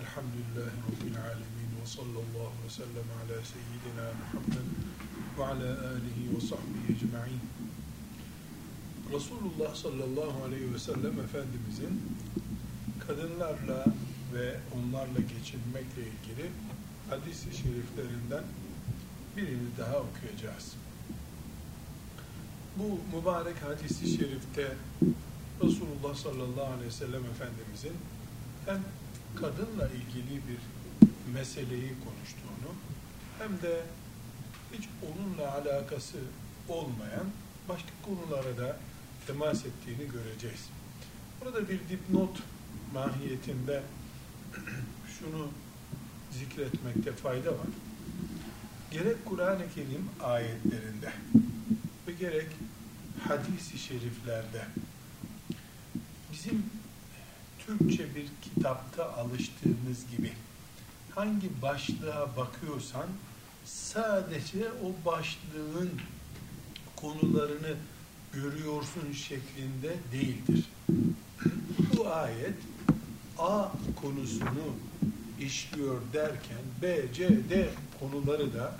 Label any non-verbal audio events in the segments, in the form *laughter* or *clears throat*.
Elhamdülillahi Rabbil alemin ve sallallahu ve sellem ala seyyidina Muhammed ve ala alihi ve sahbihi ecma'in. Resulullah sallallahu aleyhi ve sellem Efendimizin kadınlarla ve onlarla geçinmekle ilgili hadis-i şeriflerinden birini daha okuyacağız. Bu mübarek hadis-i şerifte Resulullah sallallahu aleyhi ve sellem Efendimizin hem kadınla ilgili bir meseleyi konuştuğunu hem de hiç onunla alakası olmayan başka konulara da temas ettiğini göreceğiz. Burada bir dipnot mahiyetinde *clears throat* şunu zikretmekte fayda var. Gerek Kur'an-ı Kerim ayetlerinde ve gerek hadis-i şeriflerde bizim Türkçe bir kitapta alıştığımız gibi hangi başlığa bakıyorsan sadece o başlığın konularını görüyorsun şeklinde değildir. Bu ayet A konusunu işliyor derken B, C, D konuları da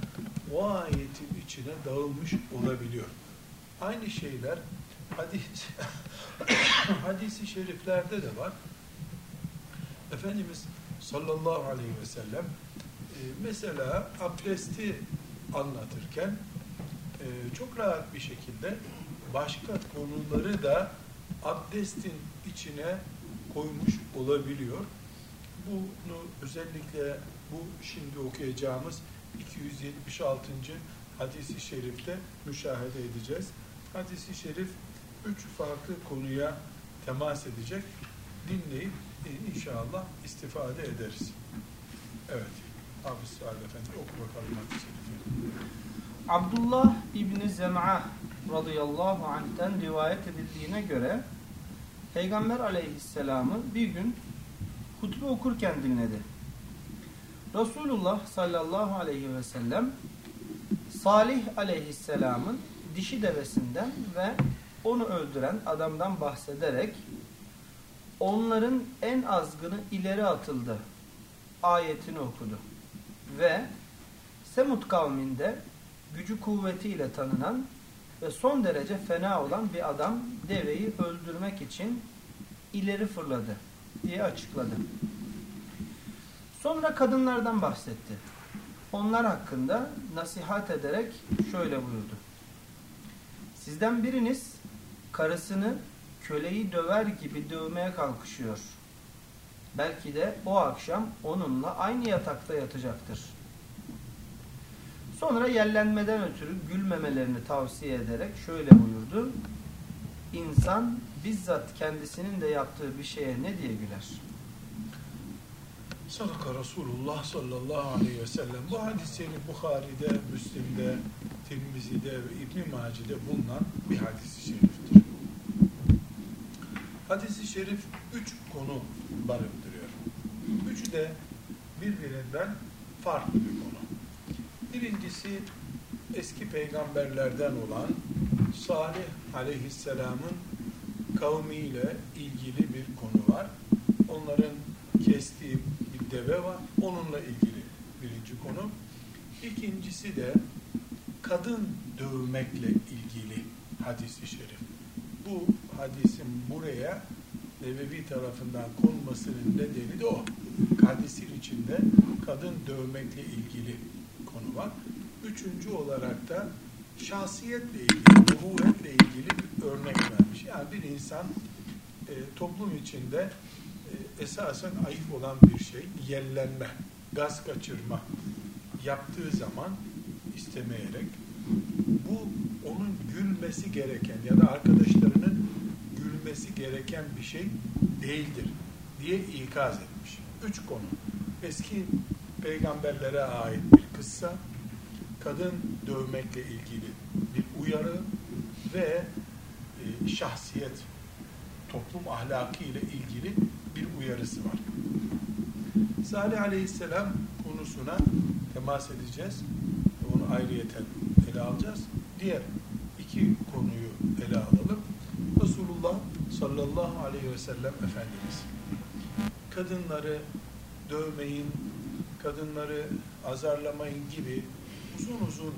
o ayetin içine dağılmış olabiliyor. Aynı şeyler hadis *coughs* hadisi şeriflerde de var. Efendimiz sallallahu aleyhi ve sellem e, mesela abdesti anlatırken e, çok rahat bir şekilde başka konuları da abdestin içine koymuş olabiliyor. Bunu özellikle bu şimdi okuyacağımız 276. hadisi şerifte müşahede edeceğiz. Hadisi şerif üç farklı konuya temas edecek. Dinleyip inşallah istifade ederiz. Evet. Abi Salih Efendi oku bakalım hadisi. Abdullah İbni Zem'a radıyallahu anh'ten rivayet edildiğine göre Peygamber aleyhisselamı bir gün hutbe okurken dinledi. Resulullah sallallahu aleyhi ve sellem Salih aleyhisselamın dişi devesinden ve onu öldüren adamdan bahsederek onların en azgını ileri atıldı ayetini okudu. Ve Semut kavminde gücü kuvvetiyle tanınan ve son derece fena olan bir adam deveyi öldürmek için ileri fırladı diye açıkladı. Sonra kadınlardan bahsetti. Onlar hakkında nasihat ederek şöyle buyurdu. Sizden biriniz karısını köleyi döver gibi dövmeye kalkışıyor. Belki de o akşam onunla aynı yatakta yatacaktır. Sonra yerlenmeden ötürü gülmemelerini tavsiye ederek şöyle buyurdu. İnsan bizzat kendisinin de yaptığı bir şeye ne diye güler? Sadaka Resulullah sallallahu aleyhi ve sellem. Bu hadis-i Bukhari'de, Müslim'de, Tirmizi'de ve İbn-i Maci'de bulunan bir hadis-i şeriftir. Hadis-i şerif üç konu barındırıyor. Üçü de birbirinden farklı bir konu. Birincisi eski peygamberlerden olan Salih aleyhisselamın kavmiyle ilgili bir konu var. Onların kestiği bir deve var. Onunla ilgili birinci konu. İkincisi de kadın dövmekle ilgili hadis-i şerif. Bu hadisin buraya Nebevi tarafından konmasının nedeni de o. Hadisin içinde kadın dövmekle ilgili konu var. Üçüncü olarak da şahsiyetle ilgili, nubuvetle ilgili bir örnek vermiş. Yani bir insan e, toplum içinde e, esasen ayıp olan bir şey, yellenme, gaz kaçırma yaptığı zaman istemeyerek bu onun gülmesi gereken ya da arkadaşlarının gülmesi gereken bir şey değildir diye ikaz etmiş. Üç konu. Eski peygamberlere ait bir kıssa, kadın dövmekle ilgili bir uyarı ve e, şahsiyet, toplum ahlakı ile ilgili bir uyarısı var. Salih Aleyhisselam konusuna temas edeceğiz. Onu ayrıyeten ele alacağız. Diğer iki konuyu ele alalım. Resulullah sallallahu aleyhi ve sellem Efendimiz kadınları dövmeyin, kadınları azarlamayın gibi uzun uzun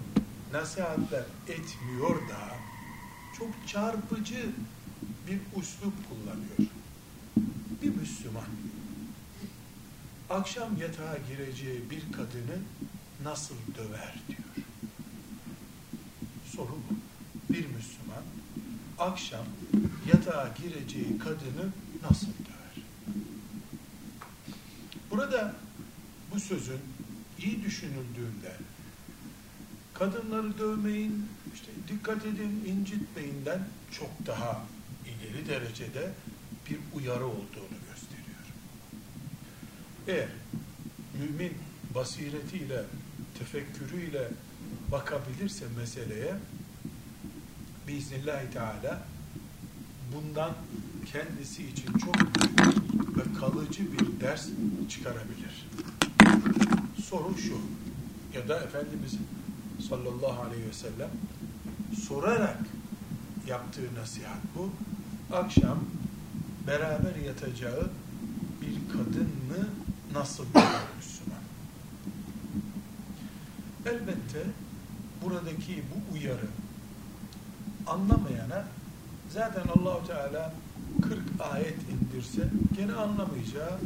nasihatler etmiyor da çok çarpıcı bir uslup kullanıyor. Bir Müslüman akşam yatağa gireceği bir kadını nasıl döver diyor. Soru bu. Bir Müslüman akşam yatağa gireceği kadını nasıl döver? Burada bu sözün iyi düşünüldüğünde kadınları dövmeyin, işte dikkat edin, incitmeyinden çok daha ileri derecede bir uyarı olduğunu gösteriyor. Eğer mümin basiretiyle, tefekkürüyle bakabilirse meseleye biiznillahü teala bundan kendisi için çok ve kalıcı bir ders çıkarabilir. Soru şu ya da Efendimiz sallallahu aleyhi ve sellem sorarak yaptığı nasihat bu. Akşam beraber yatacağı bir kadını nasıl görür Müslüman? Elbette buradaki bu uyarı anlamayana zaten Allahu Teala 40 ayet indirse gene anlamayacağı,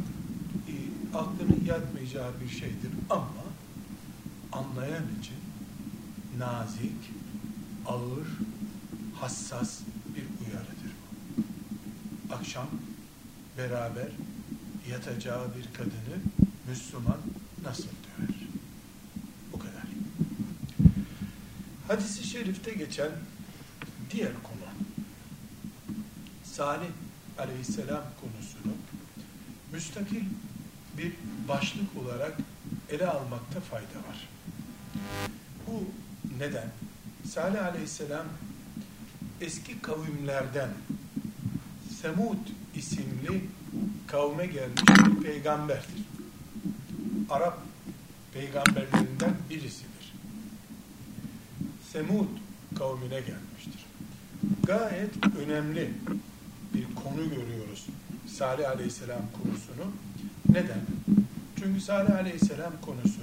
e, aklının yatmayacağı bir şeydir. Ama anlayan için nazik, ağır, hassas bir uyarıdır. Akşam beraber yatacağı bir kadını Müslüman nasıl döver? Bu kadar. Hadis-i şerifte geçen diğer konu Salih aleyhisselam konusunu müstakil bir başlık olarak ele almakta fayda var. Bu neden? Salih aleyhisselam eski kavimlerden Semud isimli kavme gelmiş bir peygamberdir. Arap peygamberlerinden birisidir. Semud kavmine gelmiştir. Gayet önemli bir konu görüyoruz Salih Aleyhisselam konusunu. Neden? Çünkü Salih Aleyhisselam konusu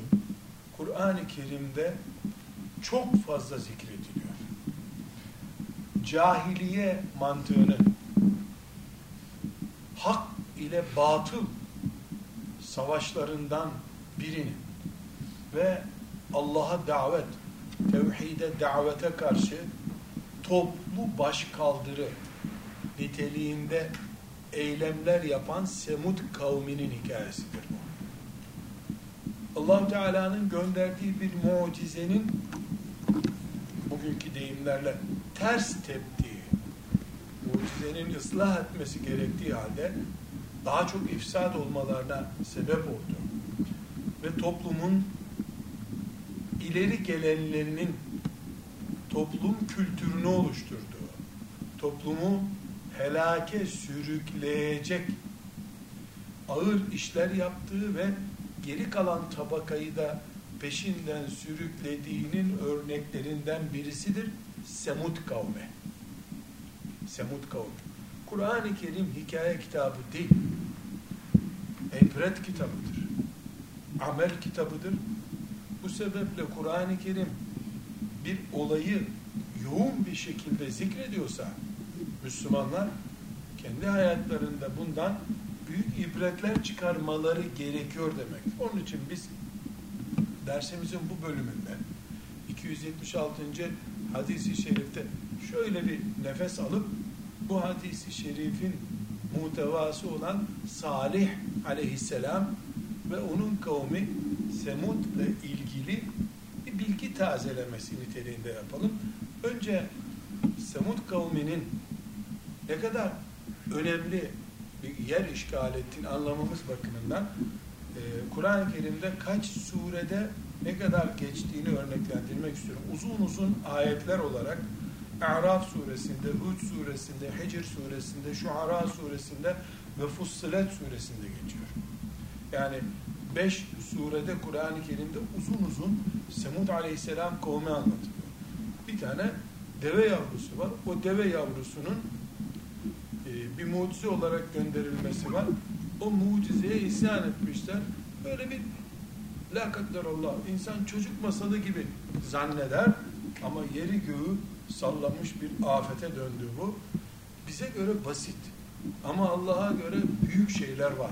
Kur'an-ı Kerim'de çok fazla zikrediliyor. Cahiliye mantığının hak ile batıl savaşlarından birini ve Allah'a davet, tevhide davete karşı toplu başkaldırı niteliğinde eylemler yapan Semud kavminin hikayesidir bu. allah Teala'nın gönderdiği bir mucizenin bugünkü deyimlerle ters teptiği, mucizenin ıslah etmesi gerektiği halde daha çok ifsad olmalarına sebep oldu. Ve toplumun ileri gelenlerinin toplum kültürünü oluşturduğu, toplumu helake sürükleyecek ağır işler yaptığı ve geri kalan tabakayı da peşinden sürüklediğinin örneklerinden birisidir Semud kavmi. Semud kavmi. Kur'an-ı Kerim hikaye kitabı değil. Ibret kitabıdır. Amel kitabıdır. Bu sebeple Kur'an-ı Kerim bir olayı yoğun bir şekilde zikrediyorsa Müslümanlar kendi hayatlarında bundan büyük ibretler çıkarmaları gerekiyor demek. Onun için biz dersimizin bu bölümünde 276. hadisi şerifte şöyle bir nefes alıp bu hadisi şerifin muhtevası olan Salih aleyhisselam ve onun kavmi Semud'la ilgili bir bilgi tazelemesi niteliğinde yapalım. Önce Semud kavminin ne kadar önemli bir yer işgal ettiğini anlamamız bakımından e, Kur'an-ı Kerim'de kaç surede ne kadar geçtiğini örneklendirmek istiyorum. Uzun uzun ayetler olarak A'raf suresinde, Hud suresinde, Hicr suresinde, Şuara suresinde ve Fussilet suresinde geçiyor. Yani beş surede Kur'an-ı Kerim'de uzun uzun Semud aleyhisselam kavmi anlatılıyor. Bir tane deve yavrusu var. O deve yavrusunun bir mucize olarak gönderilmesi var. O mucizeye isyan etmişler böyle bir la Allah insan çocuk masalı gibi zanneder ama yeri göğü sallamış bir afete döndü bu. Bize göre basit ama Allah'a göre büyük şeyler var.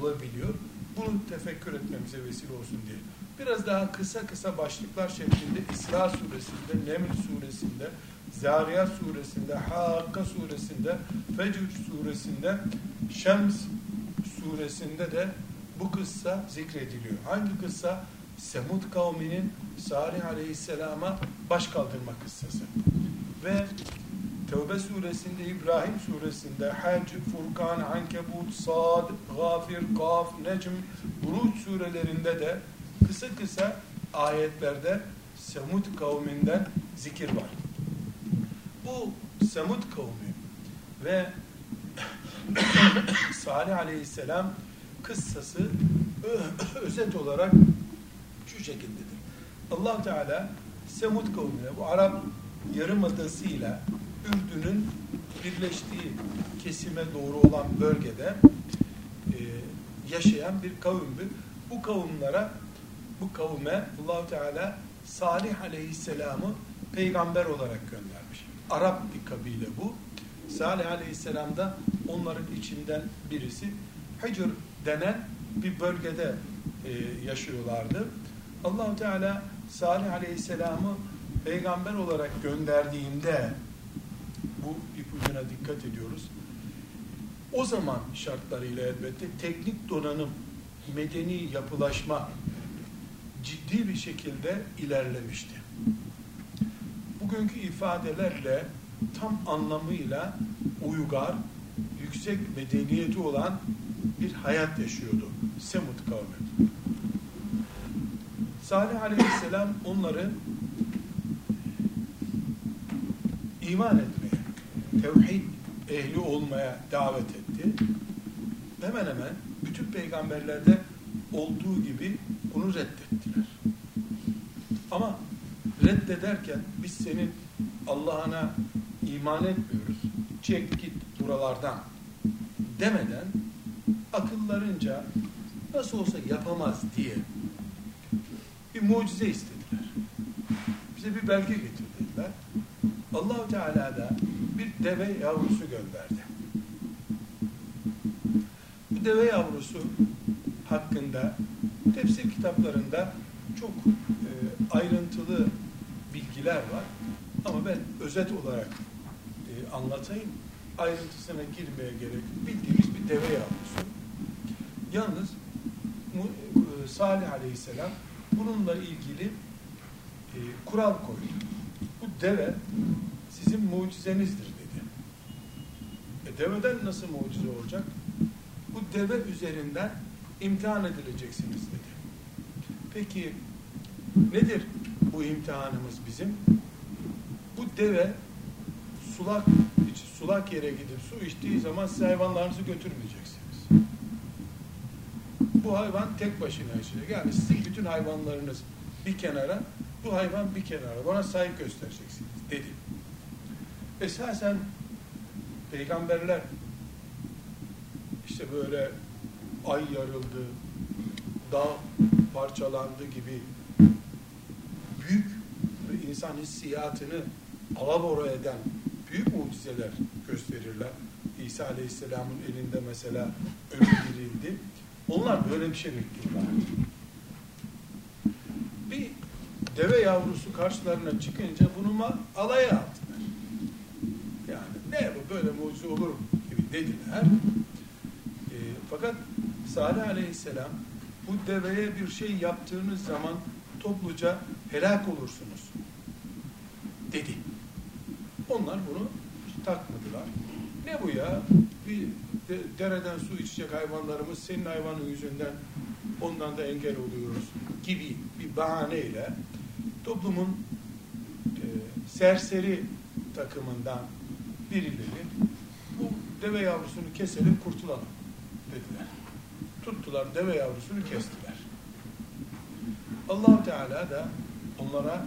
Olabiliyor. Bunu tefekkür etmemize vesile olsun diye. Biraz daha kısa kısa başlıklar şeklinde İsra suresinde, Neml suresinde, Zariyat suresinde, Hakka suresinde, Fecr suresinde, Şems suresinde de bu kıssa zikrediliyor. Hangi kıssa? Semud kavminin Salih Aleyhisselam'a baş kaldırma kıssası. Ve Tevbe suresinde, İbrahim suresinde, Hac, Furkan, Ankebut, Sad, Gafir, Kaf, Necm, Buruç surelerinde de kısa kısa ayetlerde Semud kavminden zikir var. Bu Semud kavmi ve *coughs* Salih aleyhisselam kıssası *coughs* özet olarak şu şekildedir. allah Teala Semud kavmine bu Arap yarımadasıyla Ürdün'ün birleştiği kesime doğru olan bölgede e, yaşayan bir kavimdi. Bu kavimlere bu kavme allah Teala Salih Aleyhisselam'ı peygamber olarak göndermiş. Arap bir kabile bu. Salih Aleyhisselam da onların içinden birisi. Hicr denen bir bölgede e, yaşıyorlardı. allah Teala Salih Aleyhisselam'ı peygamber olarak gönderdiğinde bu ipucuna dikkat ediyoruz. O zaman şartlarıyla elbette teknik donanım, medeni yapılaşma ciddi bir şekilde ilerlemişti. Bugünkü ifadelerle tam anlamıyla uygar, yüksek medeniyeti olan bir hayat yaşıyordu Semud kavmi. Salih aleyhisselam onları iman etmeye, tevhid ehli olmaya davet etti. Hemen hemen bütün peygamberlerde olduğu gibi bunu reddettiler. Ama reddederken biz senin Allah'ına iman etmiyoruz. Çek git buralardan demeden akıllarınca nasıl olsa yapamaz diye bir mucize istediler. Bize bir belge getirdiler. Allahu Teala da bir deve yavrusu gönderdi. Bu deve yavrusu hakkında tefsir kitaplarında çok e, ayrıntılı bilgiler var. Ama ben özet olarak e, anlatayım. Ayrıntısına girmeye gerek bildiğimiz bir deve yavrusu. Yalnız e, Salih Aleyhisselam bununla ilgili e, kural koydu. Bu deve sizin mucizenizdir dedi. E deveden nasıl mucize olacak? Bu deve üzerinden imtihan edileceksiniz dedi. Peki nedir bu imtihanımız bizim? Bu deve sulak sulak yere gidip su içtiği zaman siz hayvanlarınızı götürmeyeceksiniz. Bu hayvan tek başına yaşayacak. Yani sizin bütün hayvanlarınız bir kenara, bu hayvan bir kenara. Bana saygı göstereceksiniz dedi. Esasen peygamberler işte böyle ay yarıldı, dağ parçalandı gibi büyük ve insan hissiyatını alabora eden büyük mucizeler gösterirler. İsa Aleyhisselam'ın elinde mesela ölü dirildi. Onlar böyle bir şey bekliyorlar. Bir deve yavrusu karşılarına çıkınca bunu alaya attılar. Ne bu böyle mucize olur mu gibi dediler. E, fakat Salih Aleyhisselam bu deveye bir şey yaptığınız zaman topluca helak olursunuz dedi. Onlar bunu takmadılar. Ne bu ya? Bir de, dereden su içecek hayvanlarımız senin hayvanın yüzünden ondan da engel oluyoruz gibi bir bahaneyle toplumun e, serseri takımından birileri bu deve yavrusunu keselim kurtulalım dediler. Tuttular deve yavrusunu kestiler. allah Teala da onlara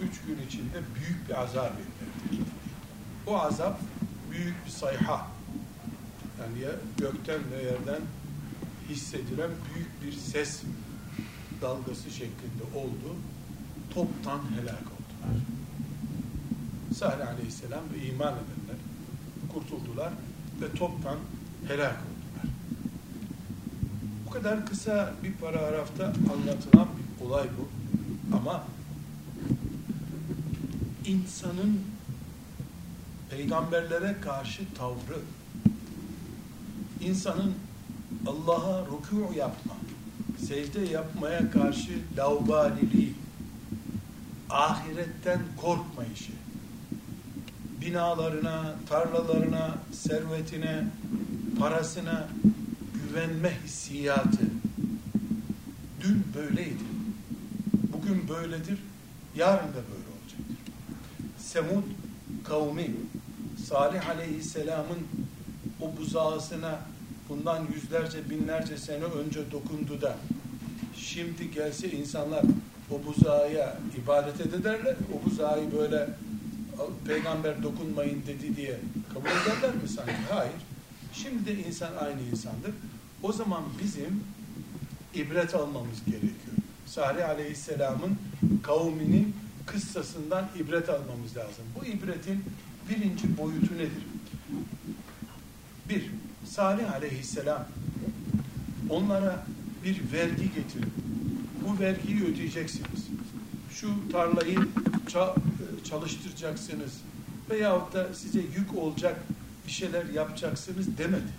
üç gün içinde büyük bir azap indirdi. O azap büyük bir sayha. Yani ya gökten ve yerden hissedilen büyük bir ses dalgası şeklinde oldu. Toptan helak oldular. Salih Aleyhisselam ve iman edenler kurtuldular ve toptan helak oldular. Bu kadar kısa bir paragrafta anlatılan bir olay bu. Ama insanın peygamberlere karşı tavrı, insanın Allah'a rükû yapma, secde yapmaya karşı laubaliliği, ahiretten korkmayışı, binalarına, tarlalarına, servetine, parasına güvenme hissiyatı dün böyleydi. Bugün böyledir, yarın da böyle olacaktır. Semud kavmi Salih Aleyhisselam'ın o buzağısına bundan yüzlerce binlerce sene önce dokundu da şimdi gelse insanlar o buzağıya ibadet ederler. O buzağı böyle peygamber dokunmayın dedi diye kabul ederler mi sanki? Hayır. Şimdi de insan aynı insandır. O zaman bizim ibret almamız gerekiyor. Salih Aleyhisselam'ın kavminin kıssasından ibret almamız lazım. Bu ibretin birinci boyutu nedir? Bir, Salih Aleyhisselam onlara bir vergi getirin. Bu vergiyi ödeyeceksiniz. Şu tarlayı çalıştıracaksınız veyahut da size yük olacak bir şeyler yapacaksınız demedi.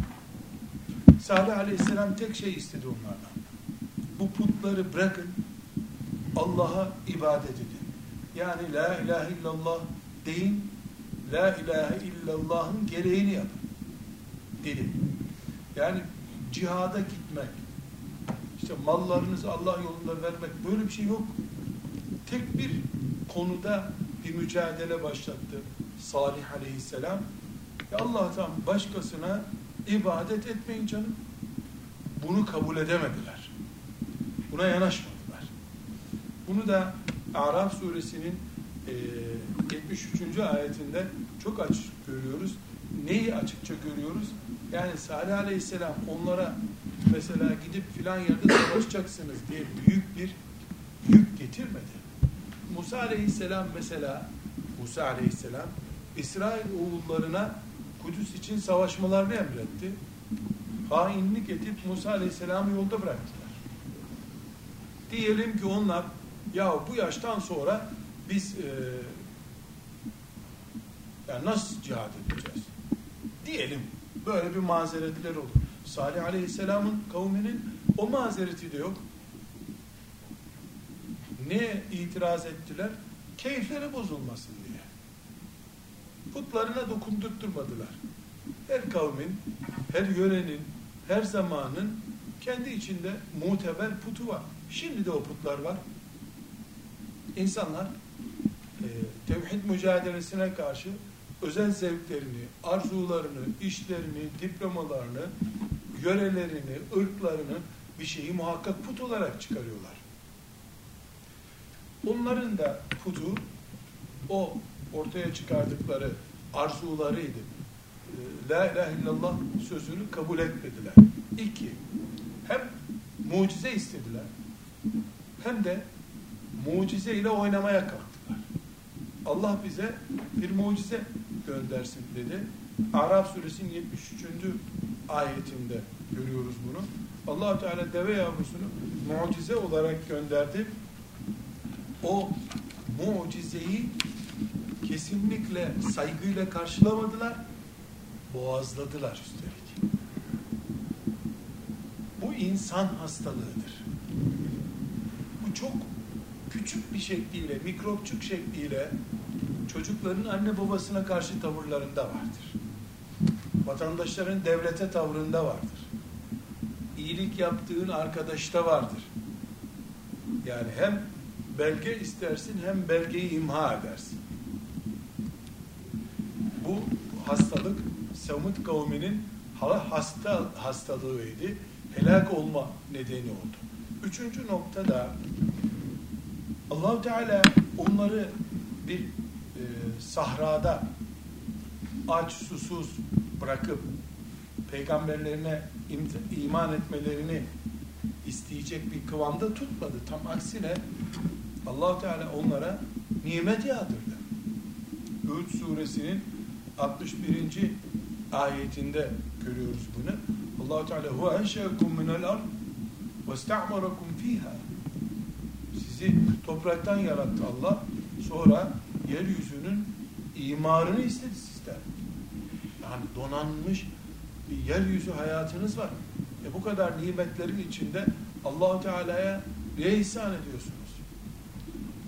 Salih Aleyhisselam tek şey istedi onlardan. Bu putları bırakın, Allah'a ibadet edin. Yani la ilahe illallah deyin, la ilahe illallah'ın gereğini yapın. Dedi. Yani cihada gitmek, işte mallarınızı Allah yolunda vermek böyle bir şey yok. Tek bir konuda bir mücadele başlattı Salih Aleyhisselam. Ya Allah'tan başkasına ibadet etmeyin canım. Bunu kabul edemediler. Buna yanaşmadılar. Bunu da Araf suresinin e, 73. ayetinde çok açık görüyoruz. Neyi açıkça görüyoruz? Yani Salih Aleyhisselam onlara mesela gidip filan yerde savaşacaksınız diye büyük bir yük getirmedi. Musa Aleyhisselam mesela Musa Aleyhisselam İsrail oğullarına Kudüs için savaşmalarını emretti. Hainlik edip Musa Aleyhisselam'ı yolda bıraktılar. Diyelim ki onlar ya bu yaştan sonra biz e, yani nasıl cihad edeceğiz? Diyelim böyle bir mazeretler olur. Salih Aleyhisselam'ın kavminin o mazereti de yok. Ne itiraz ettiler? Keyifleri bozulmasın diye. Putlarına dokundurtturmadılar. Her kavmin, her yörenin, her zamanın kendi içinde muteber putu var. Şimdi de o putlar var. İnsanlar e, tevhid mücadelesine karşı özel zevklerini, arzularını, işlerini, diplomalarını, yörelerini, ırklarını bir şeyi muhakkak put olarak çıkarıyorlar. Onların da putu o ortaya çıkardıkları arzularıydı. Ee, La ilahe illallah sözünü kabul etmediler. İki, hem mucize istediler hem de mucize ile oynamaya kalktılar. Allah bize bir mucize göndersin dedi. Araf suresinin 73. ayetinde görüyoruz bunu. allah Teala deve yavrusunu mucize olarak gönderdi. O mucizeyi kesinlikle saygıyla karşılamadılar, boğazladılar üstelik. Bu insan hastalığıdır. Bu çok küçük bir şekliyle, mikropçuk şekliyle çocukların anne babasına karşı tavırlarında vardır. Vatandaşların devlete tavrında vardır. İyilik yaptığın arkadaşta vardır. Yani hem belge istersin hem belgeyi imha edersin. Bu hastalık Semud kavminin hasta hastalığıydı. Helak olma nedeni oldu. Üçüncü nokta da allah Teala onları bir e, sahrada aç susuz bırakıp peygamberlerine iman etmelerini isteyecek bir kıvamda tutmadı. Tam aksine allah Teala onlara nimet yağdırdı. Hud suresinin 61. ayetinde görüyoruz bunu. allah Teala huve enşekum minel ard ve ista'marakum fiha sizi topraktan yarattı Allah. Sonra yeryüzünün imarını istedi sizden. Yani donanmış bir yeryüzü hayatınız var. E bu kadar nimetlerin içinde Allahu Teala'ya ne ihsan ediyorsunuz?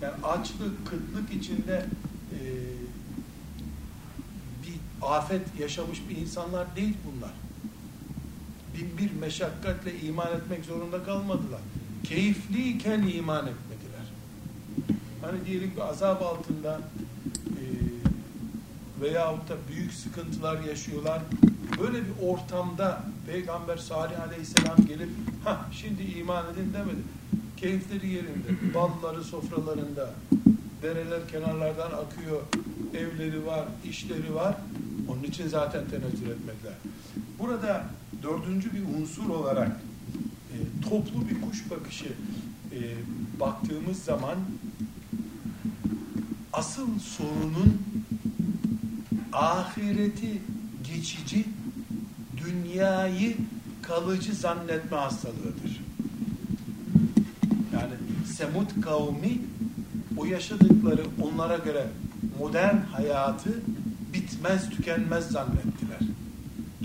Yani açlık, kıtlık içinde e, bir afet yaşamış bir insanlar değil bunlar. Bin bir meşakkatle iman etmek zorunda kalmadılar. Keyifliyken iman etmediler. Hani diyelim ki azap altında e, veyahut da büyük sıkıntılar yaşıyorlar. Böyle bir ortamda Peygamber Salih Aleyhisselam gelip ha şimdi iman edin demedi. Keyifleri yerinde, *laughs* balları sofralarında, dereler kenarlardan akıyor, evleri var, işleri var. Onun için zaten tenezzül etmediler. Burada dördüncü bir unsur olarak e, toplu bir kuş bakışı e, baktığımız zaman asıl sorunun ahireti geçici, dünyayı kalıcı zannetme hastalığıdır. Semud kavmi o yaşadıkları onlara göre modern hayatı bitmez tükenmez zannettiler.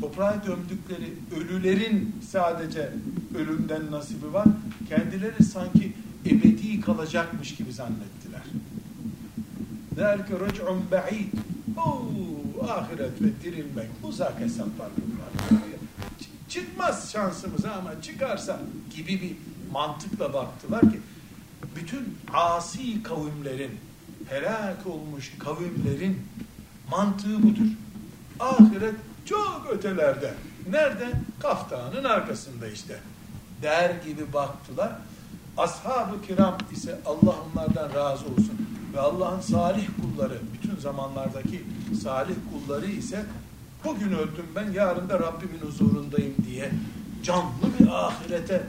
Toprağa gömdükleri ölülerin sadece ölümden nasibi var. Kendileri sanki ebedi kalacakmış gibi zannettiler. Derke rüc'un ba'id. ahiret ve dirilmek uzak hesaplar bunlar. Çıkmaz şansımıza ama çıkarsa gibi bir mantıkla baktılar ki bütün asi kavimlerin helak olmuş kavimlerin mantığı budur. Ahiret çok ötelerde. Nerede? Kaftanın arkasında işte. Der gibi baktılar. Ashab-ı kiram ise Allah onlardan razı olsun. Ve Allah'ın salih kulları, bütün zamanlardaki salih kulları ise bugün öldüm ben, yarın da Rabbimin huzurundayım diye canlı bir ahirete,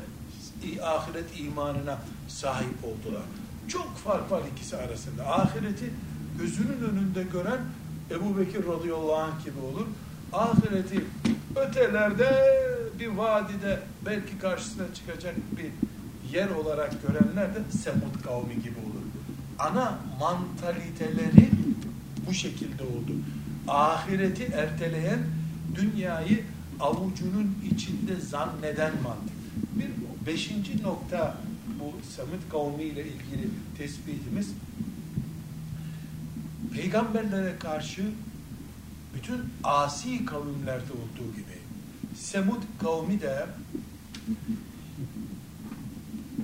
ahiret imanına sahip oldular. Çok fark var ikisi arasında. Ahireti gözünün önünde gören Ebu Bekir radıyallahu anh gibi olur. Ahireti ötelerde bir vadide belki karşısına çıkacak bir yer olarak görenler de Semud kavmi gibi olur. Ana mantaliteleri bu şekilde oldu. Ahireti erteleyen, dünyayı avucunun içinde zanneden mantık. Bir beşinci nokta bu Semud kavmi ile ilgili tespitimiz peygamberlere karşı bütün asi kavimlerde olduğu gibi Semud kavmi de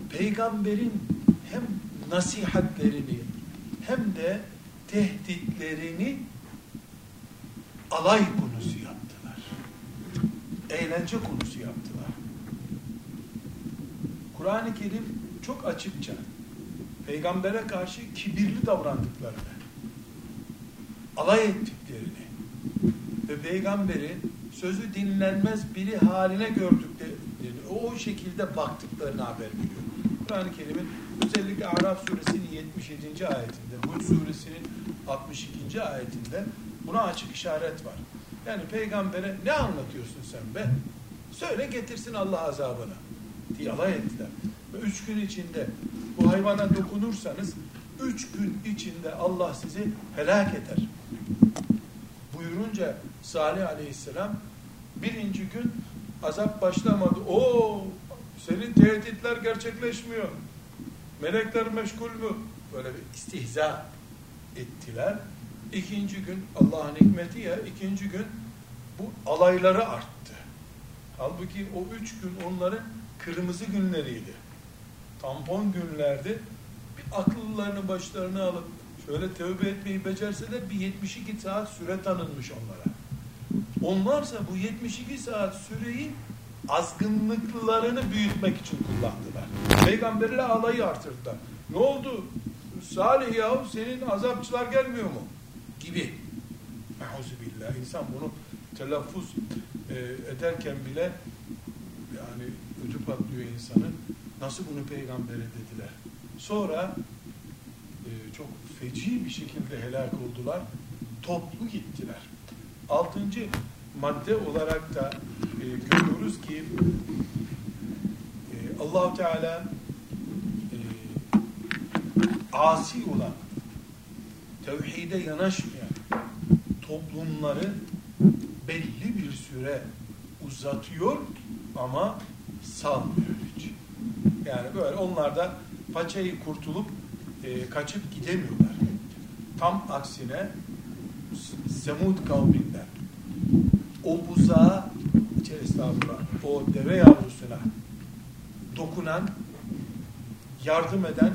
peygamberin hem nasihatlerini hem de tehditlerini alay konusu yaptılar. Eğlence konusu yaptılar. Kur'an-ı Kerim çok açıkça peygambere karşı kibirli davrandıklarını alay ettiklerini ve peygamberi sözü dinlenmez biri haline gördüklerini, o şekilde baktıklarını haber veriyor. Kur'an-ı Kerim'in özellikle Araf suresinin 77. ayetinde, Hud suresinin 62. ayetinde buna açık işaret var. Yani peygambere ne anlatıyorsun sen be? Söyle getirsin Allah azabını diye alay ettiler. Ve üç gün içinde bu hayvana dokunursanız üç gün içinde Allah sizi helak eder. Buyurunca Salih aleyhisselam birinci gün azap başlamadı. O senin tehditler gerçekleşmiyor. Melekler meşgul mü? Böyle bir istihza ettiler. İkinci gün Allah'ın hikmeti ya ikinci gün bu alayları arttı. Halbuki o üç gün onların kırmızı günleriydi. Tampon günlerdi. Bir akıllılarını başlarına alıp şöyle tövbe etmeyi becerseler bir 72 saat süre tanınmış onlara. Onlarsa bu 72 saat süreyi azgınlıklarını büyütmek için kullandılar. Peygamberle alayı artırdılar. Ne oldu? Salih yahu senin azapçılar gelmiyor mu? Gibi. Euzubillah. İnsan bunu telaffuz e, ederken bile ödü patlıyor insanın. Nasıl bunu peygambere dediler? Sonra e, çok feci bir şekilde helak oldular. Toplu gittiler. Altıncı madde olarak da e, görüyoruz ki e, Allahu Teala e, asi olan tevhide yanaşmayan toplumları belli bir süre uzatıyor ama salmıyor hiç. Yani böyle onlar da paçayı kurtulup e, kaçıp gidemiyorlar. Tam aksine Semud kavminden o buzağa estağfurullah, o deve yavrusuna dokunan, yardım eden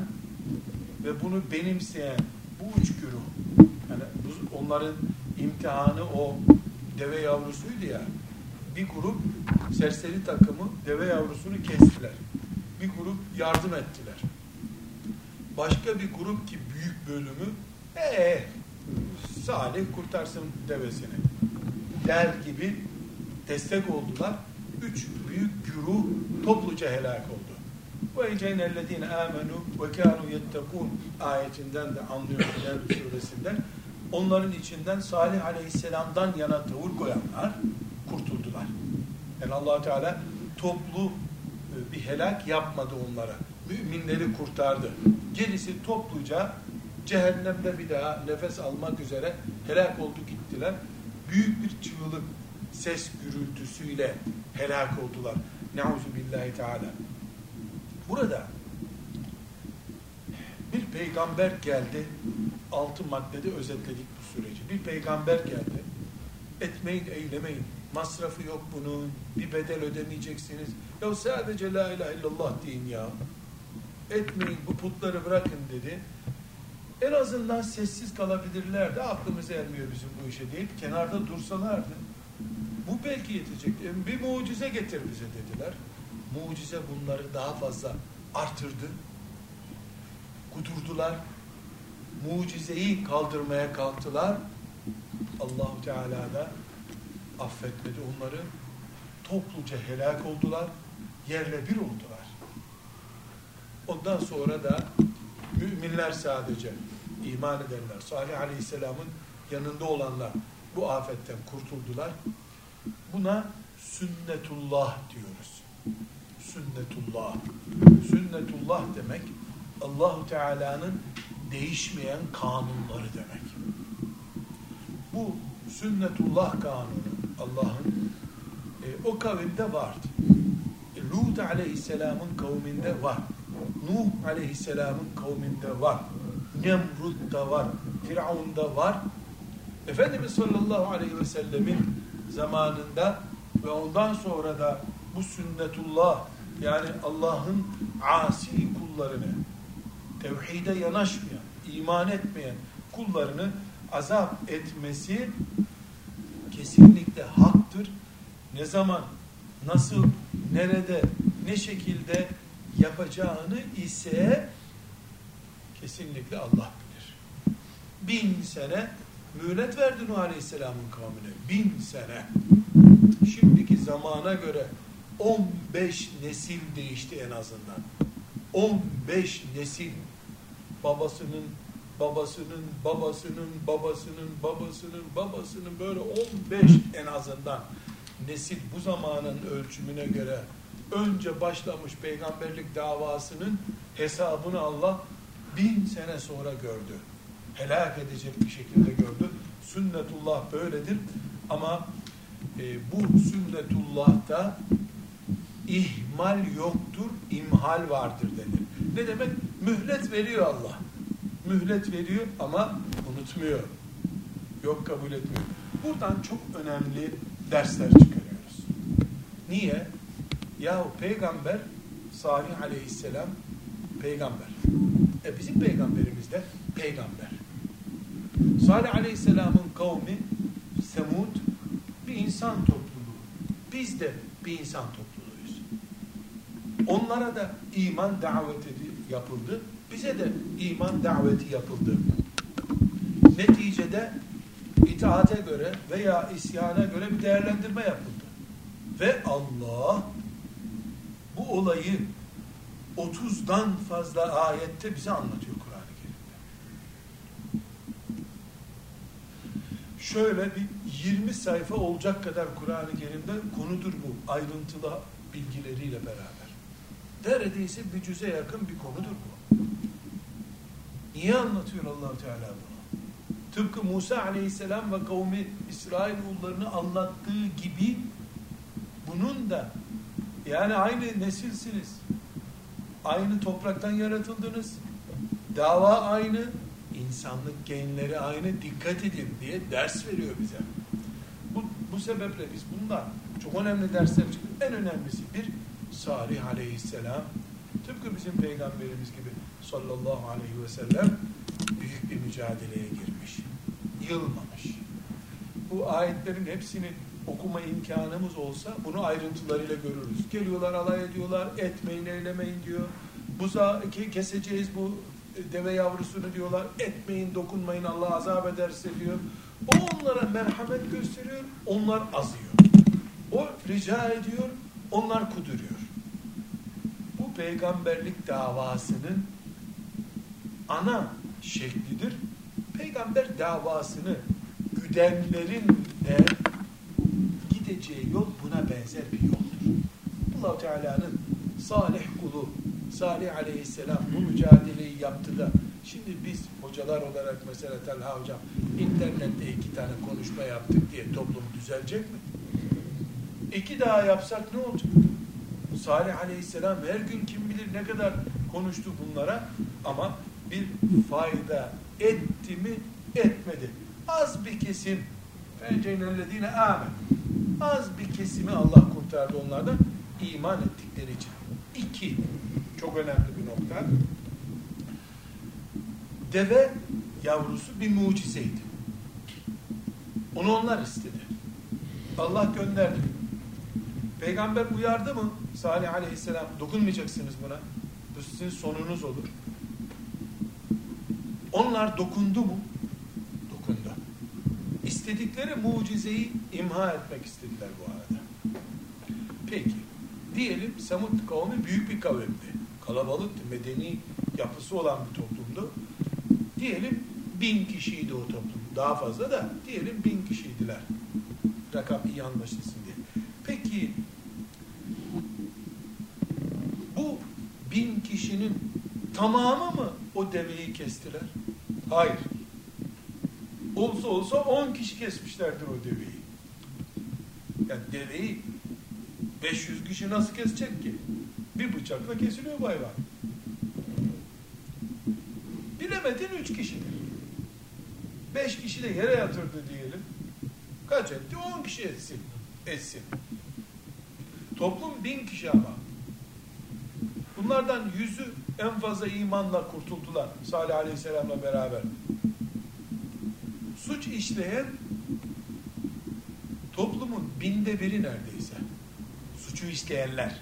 ve bunu benimseyen bu üç güruh yani onların imtihanı o deve yavrusuydu ya bir grup serseri takımı deve yavrusunu kestiler. Bir grup yardım ettiler. Başka bir grup ki büyük bölümü ee Salih kurtarsın devesini der gibi destek oldular. Üç büyük güruh topluca helak oldu. Ve ecennellezine amenu ve kanu yettekun ayetinden de anlıyoruz Nevr suresinden. Onların içinden Salih aleyhisselamdan yana tavır koyanlar. Yani allah Teala toplu e, bir helak yapmadı onlara. Müminleri kurtardı. Gerisi topluca cehennemde bir daha nefes almak üzere helak oldu gittiler. Büyük bir çığlık ses gürültüsüyle helak oldular. Neuzu billahi teala. Burada bir peygamber geldi. Altı maddede özetledik bu süreci. Bir peygamber geldi. Etmeyin, eylemeyin. Masrafı yok bunun. Bir bedel ödemeyeceksiniz. Ya sadece la ilahe illallah deyin ya. Etmeyin, bu putları bırakın dedi. En azından sessiz kalabilirlerdi. Aklımız ermiyor bizim bu işe deyip kenarda dursalardı. Bu belki yetecek. E, bir mucize getir bize dediler. Mucize bunları daha fazla artırdı. Kudurdular. Mucizeyi kaldırmaya kalktılar. Allahu Teala da affetmedi onları. Topluca helak oldular. Yerle bir oldular. Ondan sonra da müminler sadece iman edenler, Salih Aleyhisselam'ın yanında olanlar bu afetten kurtuldular. Buna sünnetullah diyoruz. Sünnetullah. Sünnetullah demek Allahu Teala'nın değişmeyen kanunları demek. Bu sünnetullah kanunu Allah'ın e, o kavimde vardı. E, Lut aleyhisselamın kavminde var. Nuh aleyhisselamın kavminde var. Nemrut'ta var. Firavun'da var. Efendimiz sallallahu aleyhi ve sellemin zamanında ve ondan sonra da bu sünnetullah yani Allah'ın asi kullarını tevhide yanaşmayan, iman etmeyen kullarını azap etmesi kesinlikle haktır. Ne zaman, nasıl, nerede, ne şekilde yapacağını ise kesinlikle Allah bilir. Bin sene mühlet verdi Nuh Aleyhisselam'ın kavmine. Bin sene. Şimdiki zamana göre 15 nesil değişti en azından. 15 nesil babasının babasının babasının babasının babasının babasının böyle 15 en azından nesil bu zamanın ölçümüne göre önce başlamış peygamberlik davasının hesabını Allah bin sene sonra gördü. Helak edecek bir şekilde gördü. Sünnetullah böyledir. Ama e, bu sünnetullah'ta ihmal yoktur, imhal vardır denir. Ne demek? Mühlet veriyor Allah. Mühlet veriyor ama unutmuyor. Yok kabul etmiyor. Buradan çok önemli dersler çıkarıyoruz. Niye? Yahu peygamber Salih aleyhisselam peygamber. E bizim peygamberimiz de peygamber. Salih aleyhisselamın kavmi Semud bir insan topluluğu. Biz de bir insan topluluğuyuz. Onlara da iman daveti yapıldı. Bize de iman daveti yapıldı. Neticede itaate göre veya isyana göre bir değerlendirme yapıldı. Ve Allah bu olayı 30'dan fazla ayette bize anlatıyor Kur'an-ı Kerim'de. Şöyle bir 20 sayfa olacak kadar Kur'an-ı Kerim'de konudur bu ayrıntılı bilgileriyle beraber. Neredeyse bir cüze yakın bir konudur bu. Niye anlatıyor allah Teala bunu? Tıpkı Musa aleyhisselam ve kavmi İsrail ullarını anlattığı gibi bunun da yani aynı nesilsiniz. Aynı topraktan yaratıldınız. Dava aynı. insanlık genleri aynı. Dikkat edin diye ders veriyor bize. Bu, bu sebeple biz bundan çok önemli dersler çıkıyor. En önemlisi bir Salih aleyhisselam tıpkı bizim peygamberimiz gibi sallallahu aleyhi ve sellem büyük bir mücadeleye girmiş. Yılmamış. Bu ayetlerin hepsini okuma imkanımız olsa bunu ayrıntılarıyla görürüz. Geliyorlar alay ediyorlar, etmeyin eylemeyin diyor. Buza keseceğiz bu deve yavrusunu diyorlar. Etmeyin, dokunmayın Allah azap ederse diyor. O onlara merhamet gösteriyor, onlar azıyor. O rica ediyor, onlar kuduruyor. Bu peygamberlik davasının ana şeklidir. Peygamber davasını güdenlerin de gideceği yol buna benzer bir yoldur. allah Teala'nın salih kulu Salih Aleyhisselam bu mücadeleyi yaptı da şimdi biz hocalar olarak mesela Talha Hocam internette iki tane konuşma yaptık diye toplum düzelecek mi? İki daha yapsak ne olacak? Salih Aleyhisselam her gün kim bilir ne kadar konuştu bunlara ama bir fayda etti mi etmedi. Az bir kesim fenceynellezine amen. Az bir kesimi Allah kurtardı onlardan iman ettikleri için. İki, çok önemli bir nokta. Deve yavrusu bir mucizeydi. Onu onlar istedi. Allah gönderdi. Peygamber uyardı mı? Salih aleyhisselam dokunmayacaksınız buna. Bu sizin sonunuz olur. Onlar dokundu mu? Dokundu. İstedikleri mucizeyi imha etmek istediler bu arada. Peki. Diyelim Semud kavmi büyük bir kavimdi. Kalabalıktı, medeni yapısı olan bir toplumdu. Diyelim bin kişiydi o toplum. Daha fazla da diyelim bin kişiydiler. Rakam iyi anlaşılsın diye. Peki bu bin kişinin tamamı mı o deveyi kestiler? Hayır. Olsa olsa on kişi kesmişlerdir o deveyi. Yani deveyi 500 kişi nasıl kesecek ki? Bir bıçakla kesiliyor bu. Bilemedin üç kişidir. Beş kişi de yere yatırdı diyelim. Kaç etti? On kişi etsin. Etsin. Toplum bin kişi ama. Bunlardan yüzü en fazla imanla kurtuldular. Salih Aleyhisselam'la beraber. Suç işleyen toplumun binde biri neredeyse suçu işleyenler.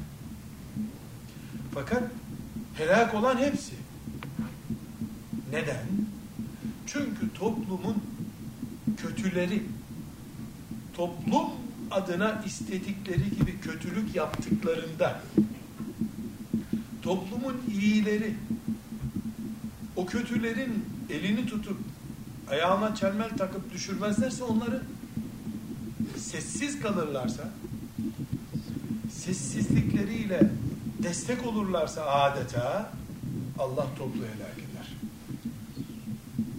Fakat helak olan hepsi. Neden? Çünkü toplumun kötüleri toplum adına istedikleri gibi kötülük yaptıklarında toplumun iyileri o kötülerin elini tutup ayağına çelmel takıp düşürmezlerse onları sessiz kalırlarsa sessizlikleriyle destek olurlarsa adeta Allah toplu helak eder.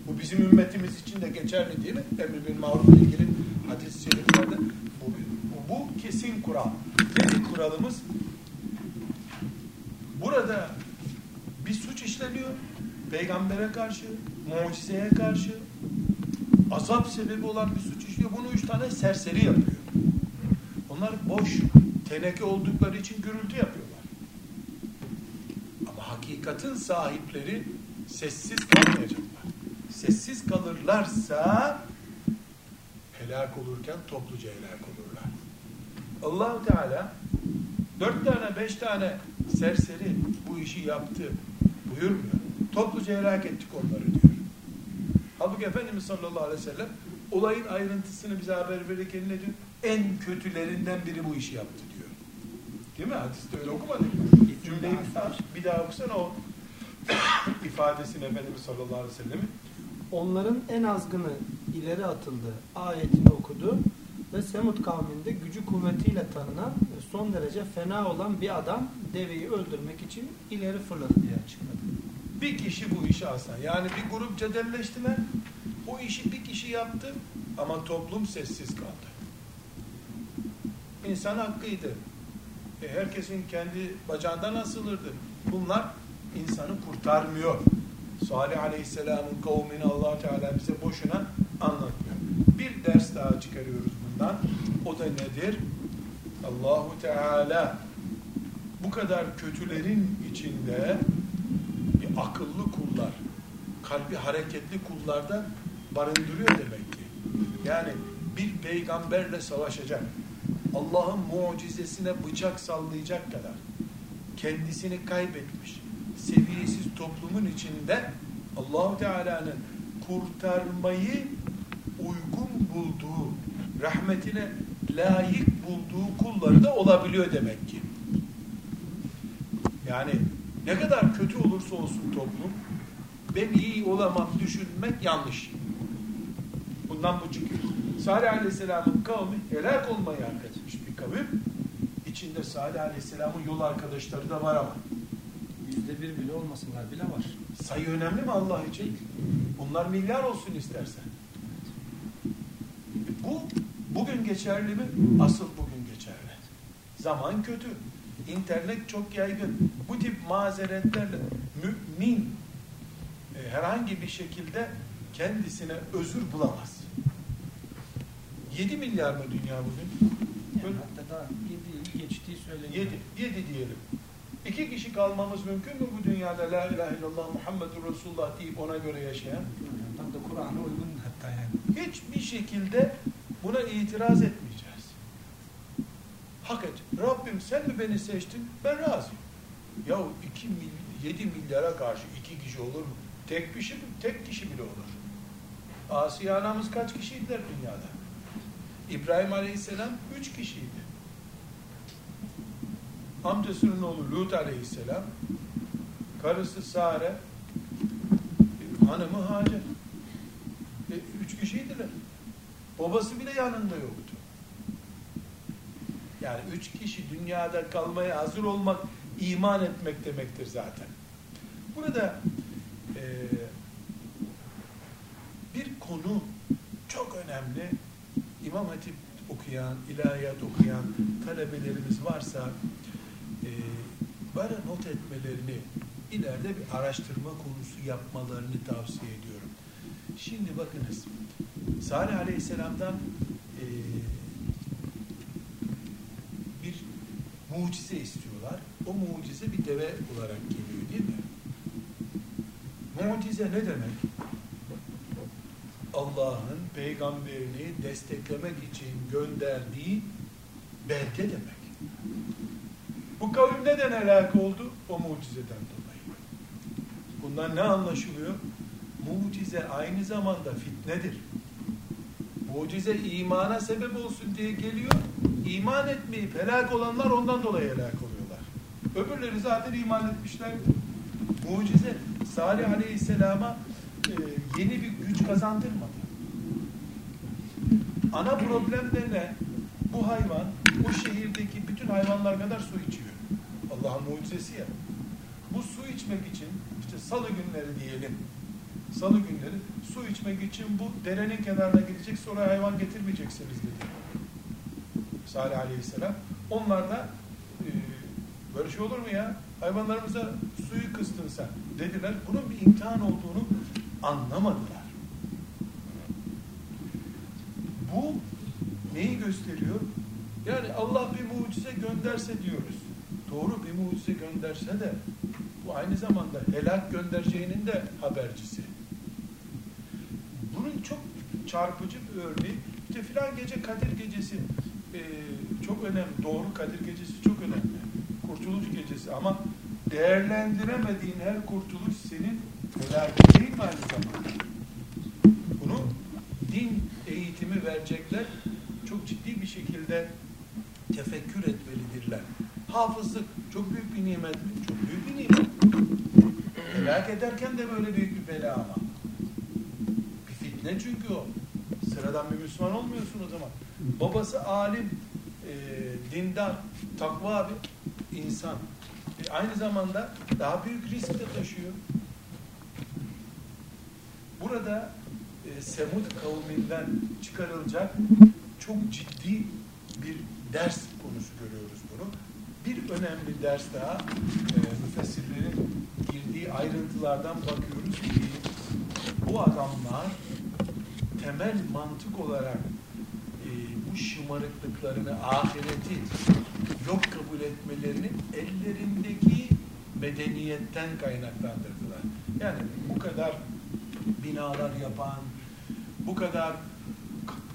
Bu bizim ümmetimiz için de geçerli değil mi? Emri bin maruf ilgili hadis-i şeriflerde bu, bu, kesin kural. Nedir kuralımız? Burada bir suç işleniyor. Peygambere karşı, mucizeye karşı azap sebebi olan bir suç işliyor. Bunu üç tane serseri yapıyor. Onlar boş teneke oldukları için gürültü yapıyorlar. Ama hakikatin sahipleri sessiz kalmayacaklar. Sessiz kalırlarsa helak olurken topluca helak olurlar. allah Teala dört tane beş tane serseri bu işi yaptı buyurmuyor. Topluca helak ettik onları diyor. Halbuki Efendimiz sallallahu aleyhi ve sellem olayın ayrıntısını bize haber verirken ne diyor? en kötülerinden biri bu işi yaptı diyor. Değil mi? Hadiste öyle okumadık? Cümleyi bir daha, okusana o *coughs* ifadesini Efendimiz sallallahu aleyhi ve sellem'in. Onların en azgını ileri atıldı ayetini okudu ve Semud kavminde gücü kuvvetiyle tanınan son derece fena olan bir adam deveyi öldürmek için ileri fırladı diye açıkladı. Bir kişi bu işi alsan. Yani bir grup cedelleştiler. O işi bir kişi yaptı ama toplum sessiz kaldı. İnsan hakkıydı. E, herkesin kendi bacağından asılırdı. Bunlar insanı kurtarmıyor. Salih Aleyhisselam'ın kavmini allah Teala bize boşuna anlatmıyor. Bir ders daha çıkarıyoruz bundan. O da nedir? Allahu Teala bu kadar kötülerin içinde akıllı kullar, kalbi hareketli kullarda barındırıyor demek ki. Yani bir peygamberle savaşacak, Allah'ın mucizesine bıçak sallayacak kadar kendisini kaybetmiş, seviyesiz toplumun içinde Allahu Teala'nın kurtarmayı uygun bulduğu, rahmetine layık bulduğu kulları da olabiliyor demek ki. Yani ne kadar kötü olursa olsun toplum, ben iyi olamam düşünmek yanlış. Bundan bu çıkıyor. Salih Aleyhisselam'ın kavmi helak olmayı hak etmiş bir kavim. İçinde Salih Aleyhisselam'ın yol arkadaşları da var ama. Yüzde bir bile olmasınlar bile var. Sayı önemli mi Allah için? Bunlar milyar olsun istersen. Bu bugün geçerli mi? Asıl bugün geçerli. Zaman kötü. İnternet çok yaygın. Bu tip mazeretlerle mümin e, herhangi bir şekilde kendisine özür bulamaz. 7 milyar mı dünya bugün? Yani hatta daha yedi geçtiği söyleniyor. 7, 7 diyelim. İki kişi kalmamız mümkün mü bu dünyada La ilahe illallah Muhammedur Resulullah deyip ona göre yaşayan? Tam da Kur'an'a uygun hatta yani. Hiçbir şekilde buna itiraz etmeyeceğiz. Rabbim sen mi beni seçtin? Ben razıyım. Ya 2 mil, 7 milyara karşı iki kişi olur mu? Tek kişi, tek kişi bile olur. Asiye anamız kaç kişiydiler dünyada? İbrahim Aleyhisselam üç kişiydi. Amcasının oğlu Lut Aleyhisselam, karısı Sare, hanımı Hacer. E, üç kişiydiler. Babası bile yanında yoktu. Yani üç kişi dünyada kalmaya hazır olmak, iman etmek demektir zaten. Burada e, bir konu çok önemli. İmam Hatip okuyan, ilahiyat okuyan talebelerimiz varsa e, bana not etmelerini, ileride bir araştırma konusu yapmalarını tavsiye ediyorum. Şimdi bakınız, Salih Aleyhisselam'dan e, bir mucize istiyorlar. O mucize bir deve olarak geliyor değil mi? Mucize ne demek? Allah'ın peygamberini desteklemek için gönderdiği belge demek. Bu kavim neden helak oldu? O mucizeden dolayı. Bundan ne anlaşılıyor? Mucize aynı zamanda fitnedir. Mucize imana sebep olsun diye geliyor. İman etmeyip helak olanlar ondan dolayı helak oluyorlar. Öbürleri zaten iman etmişlerdi. Mucize Salih Aleyhisselam'a e, yeni bir güç kazandırmadı. Ana problem de ne? Bu hayvan, bu şehirdeki bütün hayvanlar kadar su içiyor. Allah'ın mucizesi ya. Bu su içmek için, işte salı günleri diyelim, salı günleri su içmek için bu derenin kenarına gidecek, sonra hayvan getirmeyeceksiniz dedi. Salih Aleyhisselam. Onlar da e, böyle şey olur mu ya? Hayvanlarımıza suyu kıstın sen dediler. Bunun bir imtihan olduğunu anlamadılar. Bu neyi gösteriyor? Yani Allah bir mucize gönderse diyoruz. Doğru bir mucize gönderse de bu aynı zamanda helak göndereceğinin de habercisi. Bunun çok çarpıcı bir örneği. İşte filan gece Kadir gecesi e, çok önemli. Doğru Kadir gecesi çok önemli. Kurtuluş gecesi ama değerlendiremediğin her kurtuluş senin felaket değil mi aynı zamanda? Bunu din eğitimi verecekler çok ciddi bir şekilde tefekkür etmelidirler. Hafızlık çok büyük bir nimet mi? Çok büyük bir nimet. Helak ederken de böyle büyük bir bela ama. Bir fitne çünkü o. Sıradan bir Müslüman olmuyorsun o zaman. Babası alim, e, dindar, takva bir insan. E, aynı zamanda daha büyük risk de taşıyor. Burada e, Semud kavminden çıkarılacak çok ciddi bir ders konusu görüyoruz bunu. Bir önemli ders daha e, müfessirlerin girdiği ayrıntılardan bakıyoruz ki bu adamlar temel mantık olarak şımarıklıklarını, ahireti yok kabul etmelerini ellerindeki medeniyetten kaynaklandırdılar. Yani bu kadar binalar yapan, bu kadar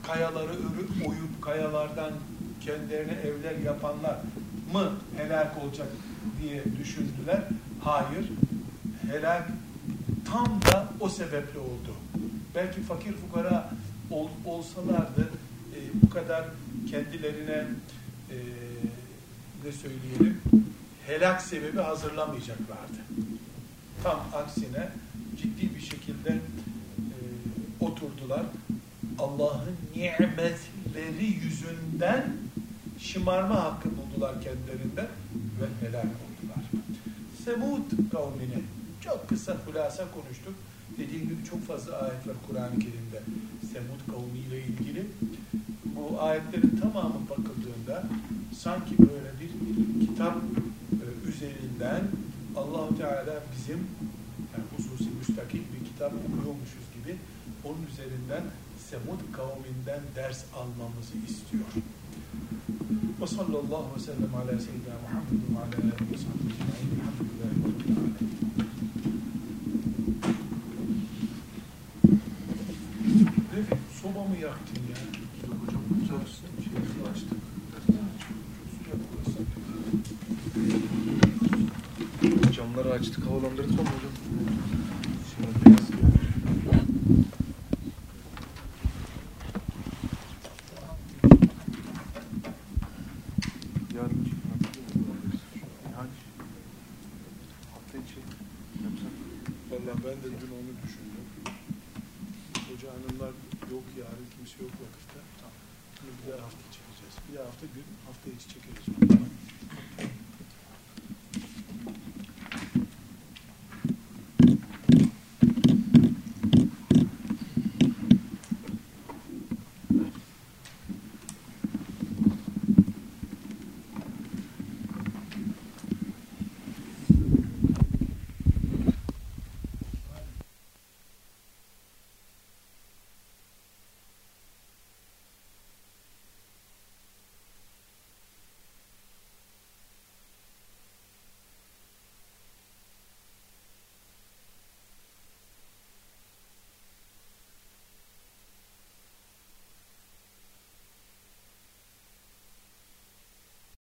kayaları örüp oyup kayalardan kendilerine evler yapanlar mı helak olacak diye düşündüler. Hayır. Helak tam da o sebeple oldu. Belki fakir fukara ol, olsalardı e, bu kadar kendilerine e, ne söyleyelim helak sebebi hazırlamayacaklardı. Tam aksine ciddi bir şekilde e, oturdular. Allah'ın nimetleri yüzünden şımarma hakkı buldular kendilerinden ve helak oldular. Semud kavmini çok kısa hulasa konuştuk. Dediğim gibi çok fazla ayet var Kur'an-ı Kerim'de Semud kavmiyle ilgili. Bu ayetlerin tamamı bakıldığında sanki böyle bir kitap e, üzerinden Allahu Teala bizim yani hususi müstakil bir kitap okuyormuşuz gibi onun üzerinden Semud kavminden ders almamızı istiyor. Ve sallallahu ve sellem ala seyyidina Muhammed ve ala alihi ve sahbihi ecma'in. Elhamdülillahi rabbil alemin. Refik, soba mı yaktın ya? Camları açtık, havalandırdık ama hocam.